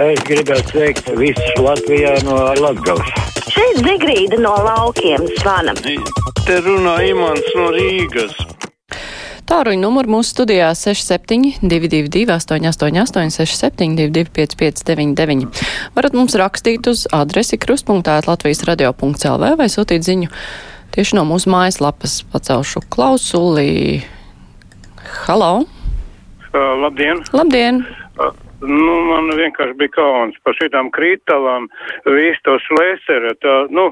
Es gribētu sveikt visus Latvijā no Latgales. Šeit Zigrīda no laukiem zvana. Te runā Imants no Rīgas. Tāruņa numuru mūsu studijā 6722, 888, 672, 559, varat mums rakstīt uz adresi krustpunktā Latvijas radio.clv vai sūtīt ziņu tieši no mūsu mājaslapas pacelšu klausuli. Halo! Uh, labdien! Labdien! Nu, man vienkārši bija kauns par šitām krītalām, visu to slēsera, tā, nu,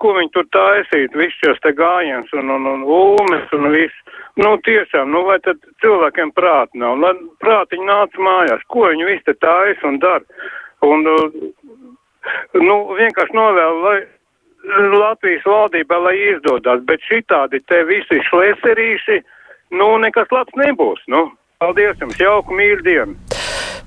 ko viņi tur taisīt, viss šos te gājiens un, un, un ulmes un viss. Nu, tiešām, nu, vai tad cilvēkiem prāti nav? Lai prātiņi nāca mājās, ko viņi visi te taisa un dara? Un, nu, vienkārši novēlu, lai Latvijas valdībā, lai izdodas, bet šitādi te visi šleserīši, nu, nekas labs nebūs, nu. Paldies jums, jauku mīļu dienu!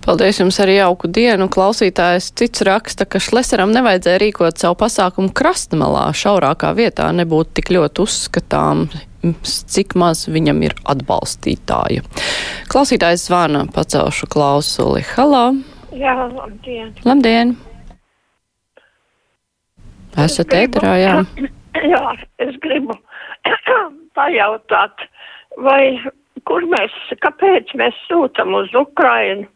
Paldies jums arī jauku dienu. Klausītājs cits raksta, ka Šleseram nevajadzēja rīkot savu pasākumu krastmalā, šaurākā vietā nebūtu tik ļoti uzskatām, cik maz viņam ir atbalstītāju. Klausītājs zvana, pacelšu klausuli. Halo! Jā, labdien! Labdien! Esat ēterā, jā? Jā, es gribu pajautāt, vai kur mēs, kāpēc mēs sūtam uz Ukrainu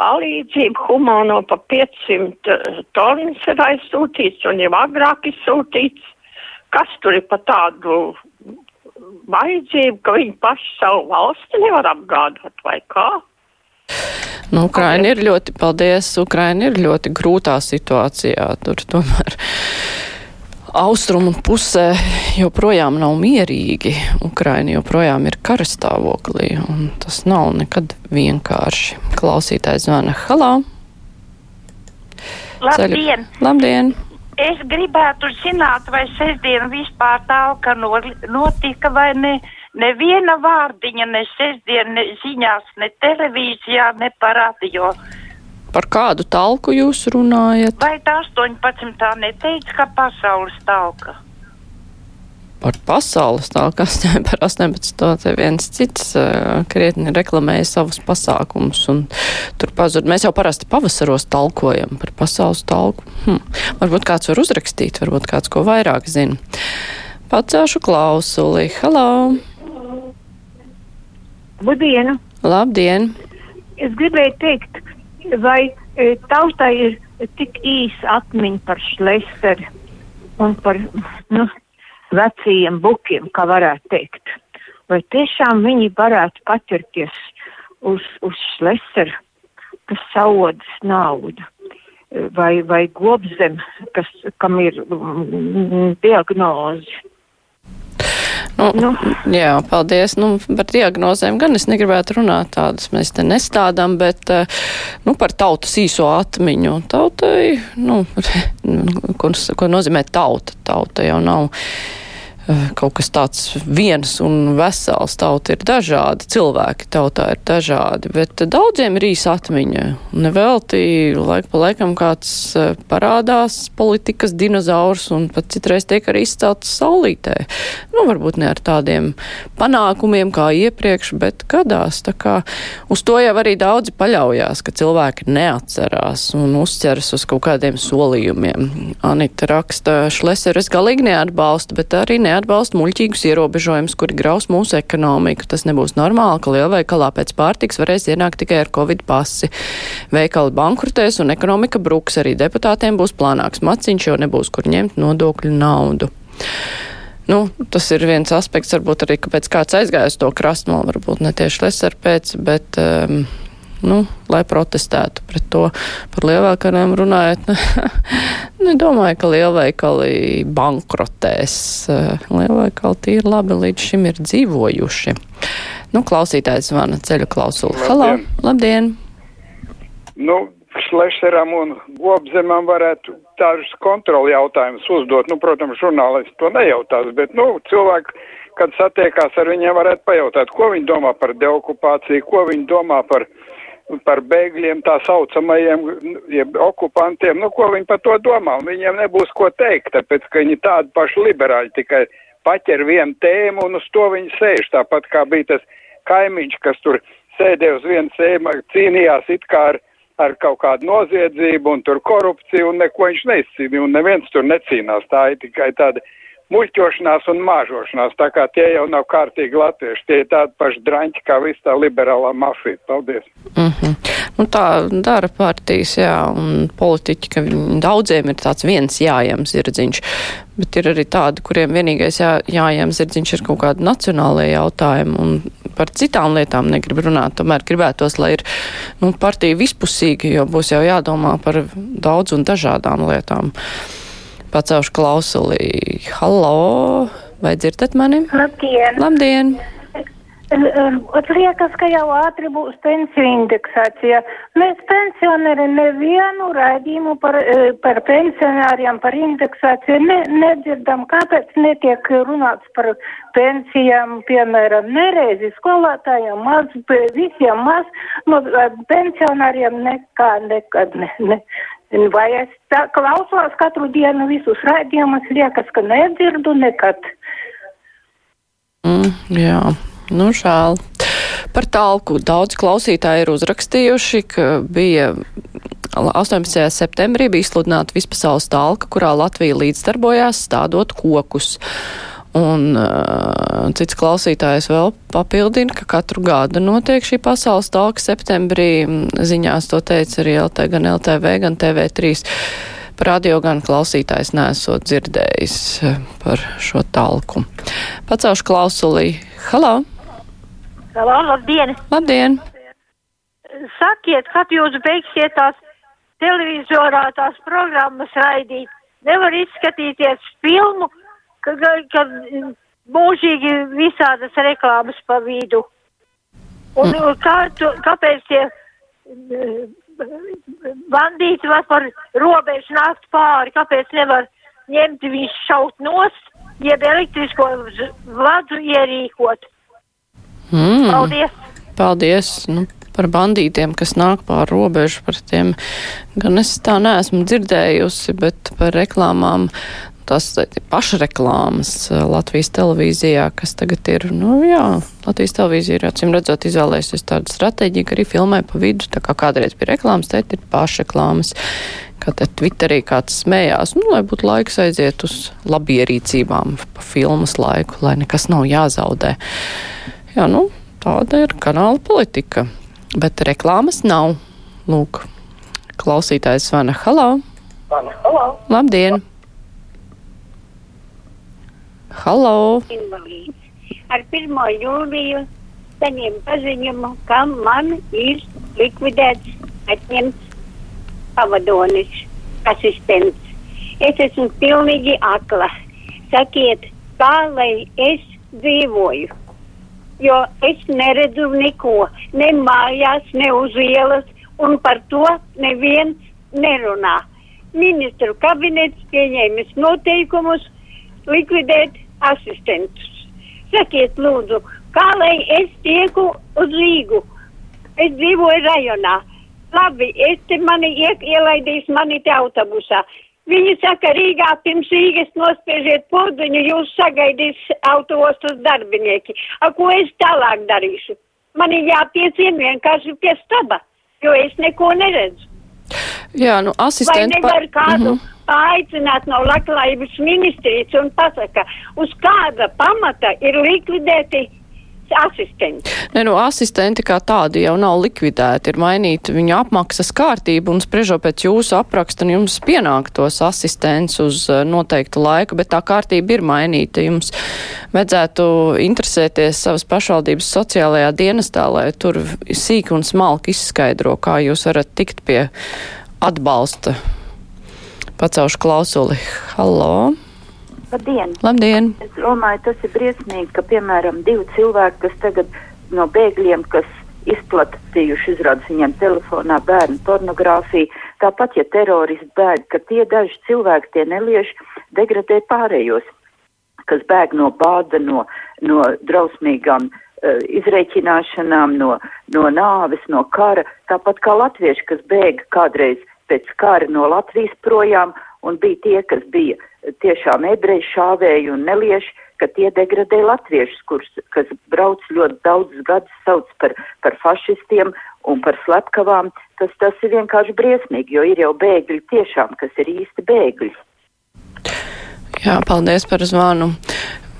palīdzību humano pa 500 tonnas ir aizsūtīts un jau agrāk izsūtīts. Kas tur ir pa tādu vajadzību, ka viņi paši savu valsti nevar apgādāt vai kā? Nu, Ukraina ir ļoti, paldies, Ukraina ir ļoti grūtā situācijā. Tur tomēr austrumu pusē joprojām nav mierīgi. Ukraina joprojām ir karastāvoklī, un tas nav nekad vienkārši. Klausītājs zvana Halā. Labdien! Ceļu. Labdien! Es gribētu zināt, vai sestdien vispār talka notika vai ne. Neviena vārdiņa ne sestdien, ne ziņās, ne televīzijā, ne pa radio. Par kādu talku jūs runājat? Vai tā 18. neteica, ka pasaules talka? Par pasaules talku, par 18. te viens cits krietni reklamēja savus pasākumus un tur pazud. Mēs jau parasti pavasaros talkojam par pasaules talku. Hm. Varbūt kāds var uzrakstīt, varbūt kāds ko vairāk zina. Pacēšu klausuli. Halo! Labdien! Labdien! Es gribēju teikt, vai e, tautai ir tik īsa atmiņa par šleseri un par nu, vecajiem bukiem, kā varētu teikt. Vai tiešām viņi varētu paķerties uz, uz šleseru, kas saudas naudu? Vai, vai gobzem, kas, kam ir mm, diagnozi? Nu, nu. Jā, paldies. Nu, par diagnozēm gan es negribētu runāt tādas, mēs te nestādām, bet nu, par tautas īso atmiņu. Tautai, nu, ko, ko nozīmē tauta? Tauta jau nav kaut kas tāds viens un vesels. Tauta ir dažādi, cilvēki tautā ir dažādi, bet daudziem ir īsa atmiņa. Nevelti laik pa laikam kāds eh, parādās politikas dinozaurs un pat citreiz tiek arī izcelts saulītē. Nu, varbūt ne ar tādiem panākumiem kā iepriekš, bet gadās. Tā kā uz to jau arī daudzi paļaujās, ka cilvēki neatcerās un uzceras uz kaut kādiem solījumiem. Anita raksta, Šleseres galīgi neatbalsta, bet arī neatbalsta neatbalsta muļķīgus ierobežojumus, kuri graus mūsu ekonomiku. Tas nebūs normāli, ka lielveikalā pēc pārtiks varēs ienākt tikai ar covid pasi. Veikali bankrutēs un ekonomika bruks. Arī deputātiem būs plānāks maciņš, jo nebūs kur ņemt nodokļu naudu. Nu, tas ir viens aspekts, varbūt arī, kāpēc kāds aizgāja uz to krastmalu, varbūt ne tieši lesar pēc, bet. Um, nu, lai protestētu pret to. Par lielveikaliem runājot, nedomāju, ka lielveikali bankrotēs. Lielveikali tīri labi līdz šim ir dzīvojuši. Nu, klausītājs zvana ceļu klausulu. Halo, labdien! Nu, Šlešeram un Gobzemam varētu tādus kontroli jautājumus uzdot. Nu, protams, žurnālisti to nejautās, bet, nu, cilvēki, kad satiekās ar viņiem, varētu pajautāt, ko viņi domā par deokupāciju, ko viņi domā par uh, par bēgļiem, tā saucamajiem, jeb okupantiem, nu, ko viņi par to domā, un viņiem nebūs ko teikt, tāpēc, ka viņi tādi paši liberāļi tikai paķer vienu tēmu un uz to viņi sēž, tāpat kā bija tas kaimiņš, kas tur sēdēja uz vienu sēmu, cīnījās it kā ar ar kaut kādu noziedzību un tur korupciju un neko viņš neizcīnīja un neviens tur necīnās. Tā ir tikai tāda muļķošanās un māžošanās, tā kā tie jau nav kārtīgi latvieši, tie ir tādi paši draņķi kā viss tā liberālā mafija. Paldies! Mm -hmm. nu, tā dara partijas, jā, un politiķi, ka daudziem ir tāds viens jājams zirdziņš, bet ir arī tādi, kuriem vienīgais jā, jājams zirdziņš ir kaut kādi nacionālajie jautājumi, un par citām lietām negrib runāt. Tomēr gribētos, lai ir nu, partija vispusīga, jo būs jau jādomā par daudz un dažādām lietām. Pacaušu klausulī. Halo! Vai dzirdat mani? Labdien! Labdien! Liekas, ka jau ātri būs pensiju indeksācija. Mēs pensioneri nevienu raidījumu par, eh, par pensionāriem, par indeksāciju ne, nedzirdam. Kāpēc netiek runāts par pensijām, piemēram, nereizi skolotājiem maz, visiem maz, no pensionāriem nekā, nekad ne. ne. Vai es tā klausos katru dienu visus raidījumus, liekas, ka nedzirdu nekad. Mm, jā. Nu, žēl. Par talku daudz klausītāji ir uzrakstījuši, ka bija 18. septembrī bija izsludināta vispasaules talka, kurā Latvija līdzdarbojās stādot kokus. Un uh, cits klausītājs vēl papildina, ka katru gadu notiek šī pasaules talka septembrī. Ziņās to teica arī LT, gan LTV, gan TV3. Par radio gan klausītājs nesot dzirdējis par šo talku. Pacaušu klausulī. Halo! Halo, labdien! Labdien! Sakiet, kad jūs beigsiet tās televizorā tās programmas raidīt? Nevar izskatīties filmu, kad, kad mūžīgi visādas reklāmas pa vidu. Un mm. kā, tu, kāpēc tie bandīti var par robežu nākt pāri, kāpēc nevar ņemt viņš šaut nost, jeb elektrisko vadu ierīkot? Mm. Paldies! Paldies! Nu, par bandītiem, kas nāk pār robežu, par tiem gan es tā neesmu dzirdējusi, bet par reklāmām. Tas ir pašreklāmas eh, Latvijas televīzijā, kas tagad ir, nu jā, Latvijas televīzija ir acīm redzot izvēlējusies tādu stratēģiju, ka arī filmē pa vidu, tā kā kādreiz bija reklāmas, te ir pašreklāmas kā te Twitterī kāds smējās, nu, lai būtu laiks aiziet uz labierīcībām pa filmas laiku, lai nekas nav jāzaudē. Jā, nu, tāda ir kanāla politika. Bet reklāmas nav. Lūk, klausītājs zvana. Halo! Halo! Labdien! Halo! Ar 1. jūliju saņem paziņumu, ka man ir likvidēts, atņemts pavadonis, asistents. Es esmu pilnīgi akla. Sakiet, kā lai es dzīvoju? jo es neredzu neko, ne mājās, ne uz ielas, un par to neviens nerunā. Ministru kabinets pieņēmis noteikumus likvidēt asistentus. Sakiet, lūdzu, kā lai es tieku uz Rīgu? Es dzīvoju rajonā. Labi, es te mani ielaidīs mani te autobusā. Viņi saka, Rīgā pirms Rīgas nospiežiet podziņu, jūs sagaidīs autostas darbinieki. A, ko es tālāk darīšu? Man ir jāpiecien vienkārši pie staba, jo es neko neredzu. Jā, nu asistenti. Vai nevar kādu mm -hmm. Aicināt no labklājības ministrijas un pasaka, uz kāda pamata ir likvidēti asistenti. Ne, nu, asistenti kā tādi jau nav likvidēti, ir mainīta viņa apmaksas kārtība un spriežot pēc jūsu apraksta, jums pienāk tos asistents uz eh, noteiktu laiku, bet tā kārtība ir mainīta. Jums vajadzētu interesēties savas pašvaldības sociālajā dienestā, lai tur sīki un smalki izskaidro, kā jūs varat tikt pie atbalsta. Pacaušu klausuli. Halo! Labdien! Labdien! Es domāju, tas ir briesmīgi, ka, piemēram, divi cilvēki, kas tagad no bēgļiem, kas izplatījuši, izrādās viņiem telefonā bērnu pornogrāfiju, tāpat, ja teroristi bēg, ka tie daži cilvēki, tie nelieši degradē pārējos, kas bēg no bāda, no, no drausmīgām uh, izreikināšanām, no, no nāves, no kara, tāpat kā latvieši, kas bēga kādreiz pēc kara no Latvijas projām un bija tie, kas bija tiešām ebreji šāvēji un nelieši, ka tie degradē latviešus, kurus, kas brauc ļoti daudzus gadus sauc par, par fašistiem un par slepkavām. Tas, tas ir vienkārši briesmīgi, jo ir jau bēgļi tiešām, kas ir īsti bēgļi. Jā, paldies par zvanu.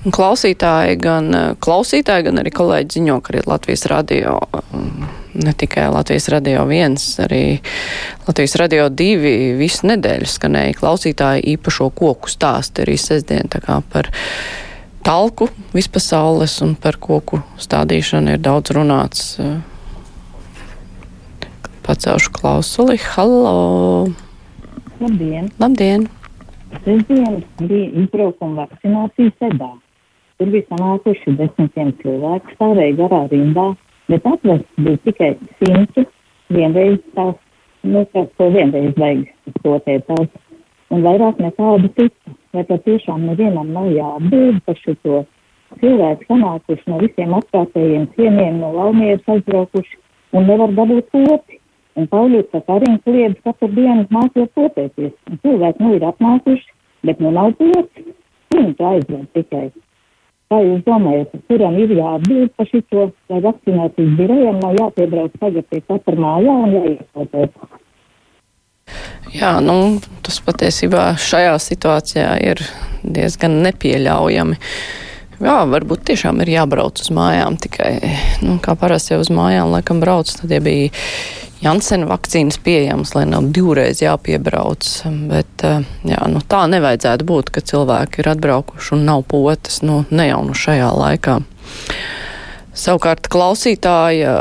Klausītāji gan, klausītāji, gan arī kolēģi ziņo, ka arī Latvijas radio ne tikai Latvijas radio viens, arī Latvijas radio divi visu nedēļu skanēja klausītāji īpašo koku stāstu arī sestdien tā kā par talku vispasaules un par koku stādīšanu ir daudz runāts. Pacelšu klausuli. Halo! Labdien! Labdien! Sestdien bija izbraukuma vakcinācija sedā. Tur bija sanākuši desmitiem cilvēku, stāvēja garā rindā, bet atvests bija tikai simts vienreiz tās, nu, kas to vienreiz vajag stotēt tās, un vairāk nekādu citu. Vai patiešām nevienam nav jāatbild par šo cilvēku sanākuši no visiem apkārtējiem ciemiem, no Valmieras aizbraukuši un nevar dabūt poti. Un Pauļus ar Karinu kliedz katru dienu mācot potēties. Un cilvēki nu ir atnākuši, bet nu nav pots. Viņi to aizved tikai. Kā jūs domājat, kuram ir jāatbild par šito, vai vakcinācijas birojam nav jāpiebrauc tagad pie katra mājā un jāiepotēt? Jā, nu, tas patiesībā šajā situācijā ir diezgan nepieļaujami. Jā, varbūt tiešām ir jābrauc uz mājām tikai, nu, kā parasti jau uz mājām, laikam brauc, tad ja bija Jansena vakcīnas pieejamas, lai nav divreiz jāpiebrauc. Bet eh, jā, nu, tā nevajadzētu būt, ka cilvēki ir atbraukuši un nav potas, nu, ne jau nu šajā laikā. Savukārt klausītāja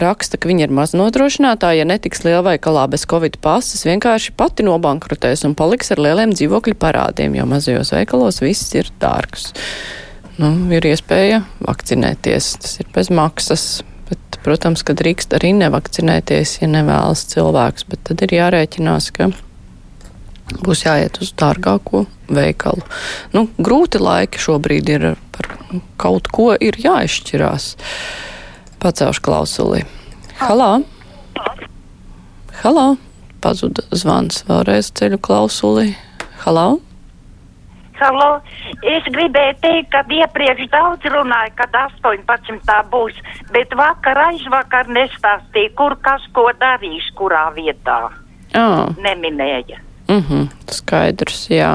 raksta, ka viņa ir maznodrošinātāja, ja netiks lielveikalā bez covid pasas, vienkārši pati nobankrotēs un paliks ar lieliem dzīvokļu parādiem, jo mazajos veikalos viss ir dārgs. Nu, ir iespēja vakcinēties, tas ir bez maksas, protams, ka drīkst arī nevakcinēties, ja nevēlas cilvēks, bet tad ir jārēķinās, ka būs jāiet uz dārgāko veikalu. Nu, grūti laiki šobrīd ir par kaut ko ir jāizšķirās. Pacelšu klausuli. Halā! Halā! Pazuda zvans vēlreiz ceļu klausuli. Halā! Halo, es gribēju teikt, ka iepriekš daudz runāja, kad 18. būs, bet vakar aizvakar nestāstīja, kur kas ko darīs, kurā vietā. Oh. Neminēja. Mhm, mm skaidrs, jā.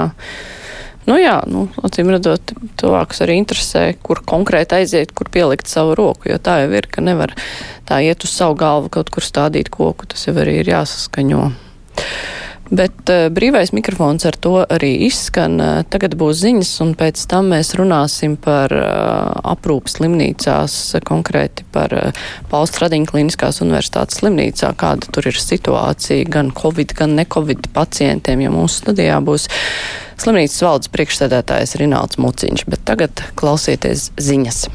Nu jā, nu, acīm redzot, cilvēkus arī interesē, kur konkrēti aiziet, kur pielikt savu roku, jo tā jau ir, ka nevar tā iet uz savu galvu kaut kur stādīt koku, tas jau arī ir jāsaskaņo. Bet uh, brīvais mikrofons ar to arī izskan. Uh, tagad būs ziņas, un pēc tam mēs runāsim par uh, aprūpas slimnīcās, konkrēti par Pauls Stradiņa Kliniskās universitātes slimnīcā, kāda tur ir situācija gan Covid, gan ne-Covid pacientiem, jo mūsu studijā būs slimnīcas valdes priekšsēdētājs Rināls Muciņš. Bet tagad klausieties ziņas.